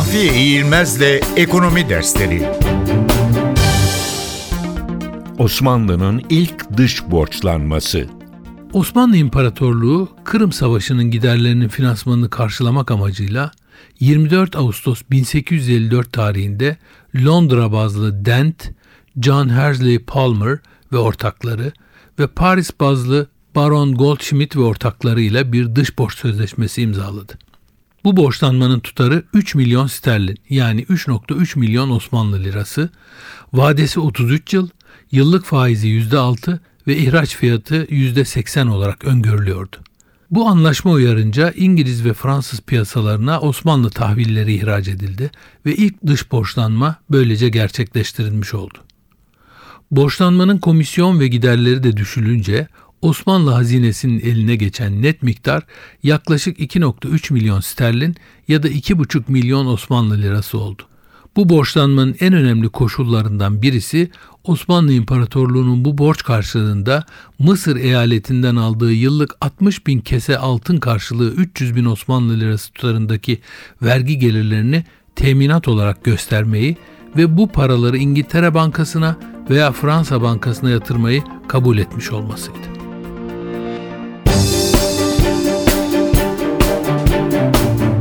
Mahfiye İğilmez'le Ekonomi Dersleri Osmanlı'nın ilk dış borçlanması Osmanlı İmparatorluğu Kırım Savaşı'nın giderlerinin finansmanını karşılamak amacıyla 24 Ağustos 1854 tarihinde Londra bazlı Dent, John Hersley Palmer ve ortakları ve Paris bazlı Baron Goldschmidt ve ortaklarıyla bir dış borç sözleşmesi imzaladı. Bu borçlanmanın tutarı 3 milyon sterlin yani 3.3 milyon Osmanlı lirası, vadesi 33 yıl, yıllık faizi %6 ve ihraç fiyatı %80 olarak öngörülüyordu. Bu anlaşma uyarınca İngiliz ve Fransız piyasalarına Osmanlı tahvilleri ihraç edildi ve ilk dış borçlanma böylece gerçekleştirilmiş oldu. Borçlanmanın komisyon ve giderleri de düşülünce Osmanlı hazinesinin eline geçen net miktar yaklaşık 2.3 milyon sterlin ya da 2,5 milyon Osmanlı lirası oldu. Bu borçlanmanın en önemli koşullarından birisi Osmanlı İmparatorluğu'nun bu borç karşılığında Mısır eyaletinden aldığı yıllık 60 bin kese altın karşılığı 300 bin Osmanlı lirası tutarındaki vergi gelirlerini teminat olarak göstermeyi ve bu paraları İngiltere Bankası'na veya Fransa Bankası'na yatırmayı kabul etmiş olmasıydı.